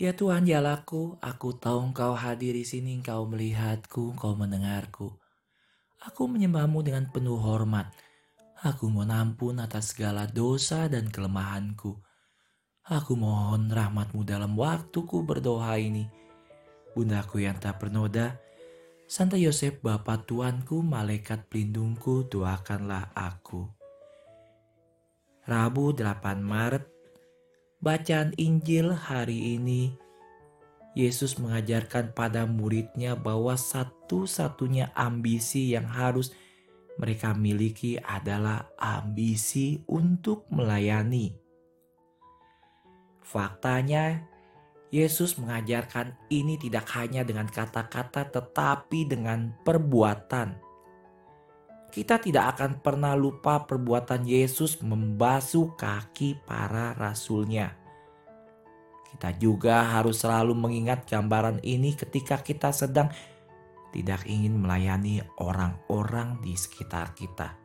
Ya Tuhan jalaku, aku tahu Engkau hadir di sini, Engkau melihatku, Engkau mendengarku. Aku menyembahmu dengan penuh hormat. Aku mohon ampun atas segala dosa dan kelemahanku. Aku mohon rahmatmu dalam waktuku berdoa ini. Bundaku yang tak bernoda, Santa Yosef Bapa Tuanku, Malaikat Pelindungku, doakanlah aku. Rabu 8 Maret Bacaan Injil hari ini, Yesus mengajarkan pada muridnya bahwa satu-satunya ambisi yang harus mereka miliki adalah ambisi untuk melayani. Faktanya, Yesus mengajarkan ini tidak hanya dengan kata-kata, tetapi dengan perbuatan kita tidak akan pernah lupa perbuatan Yesus membasuh kaki para rasulnya. Kita juga harus selalu mengingat gambaran ini ketika kita sedang tidak ingin melayani orang-orang di sekitar kita.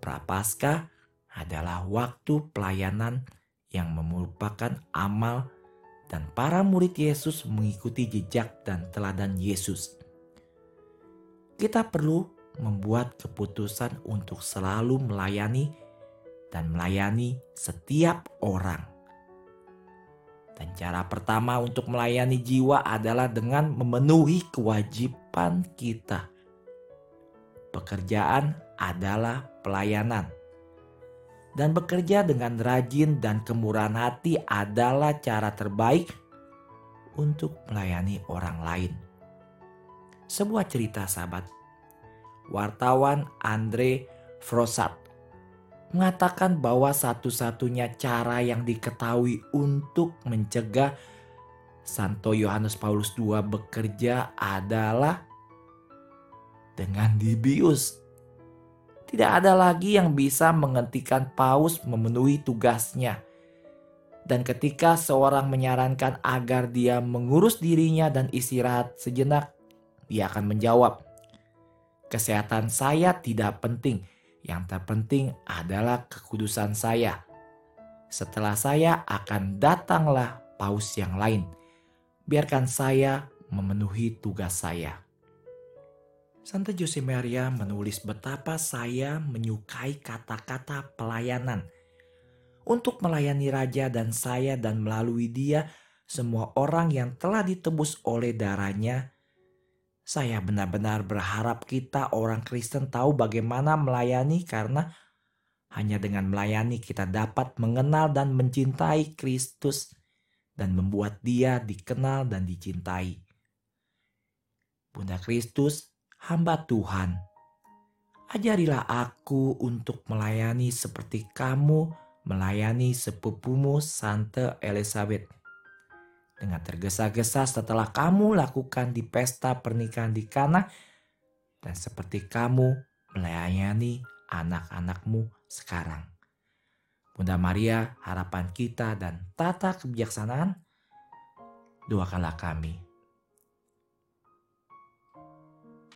Prapaskah adalah waktu pelayanan yang merupakan amal dan para murid Yesus mengikuti jejak dan teladan Yesus. Kita perlu membuat keputusan untuk selalu melayani dan melayani setiap orang. Dan cara pertama untuk melayani jiwa adalah dengan memenuhi kewajiban kita. Pekerjaan adalah pelayanan. Dan bekerja dengan rajin dan kemurahan hati adalah cara terbaik untuk melayani orang lain. Sebuah cerita sahabat wartawan Andre Frosat mengatakan bahwa satu-satunya cara yang diketahui untuk mencegah Santo Yohanes Paulus II bekerja adalah dengan dibius. Tidak ada lagi yang bisa menghentikan Paus memenuhi tugasnya. Dan ketika seorang menyarankan agar dia mengurus dirinya dan istirahat sejenak, dia akan menjawab, Kesehatan saya tidak penting. Yang terpenting adalah kekudusan saya. Setelah saya akan datanglah paus yang lain. Biarkan saya memenuhi tugas saya. Santa Jose Maria menulis betapa saya menyukai kata-kata pelayanan. Untuk melayani raja dan saya dan melalui dia semua orang yang telah ditebus oleh darahnya saya benar-benar berharap kita orang Kristen tahu bagaimana melayani karena hanya dengan melayani kita dapat mengenal dan mencintai Kristus dan membuat dia dikenal dan dicintai. Bunda Kristus, hamba Tuhan, ajarilah aku untuk melayani seperti kamu melayani sepupumu Santa Elizabeth dengan tergesa-gesa setelah kamu lakukan di pesta pernikahan di Kana dan seperti kamu melayani anak-anakmu sekarang. Bunda Maria, harapan kita dan tata kebijaksanaan, doakanlah kami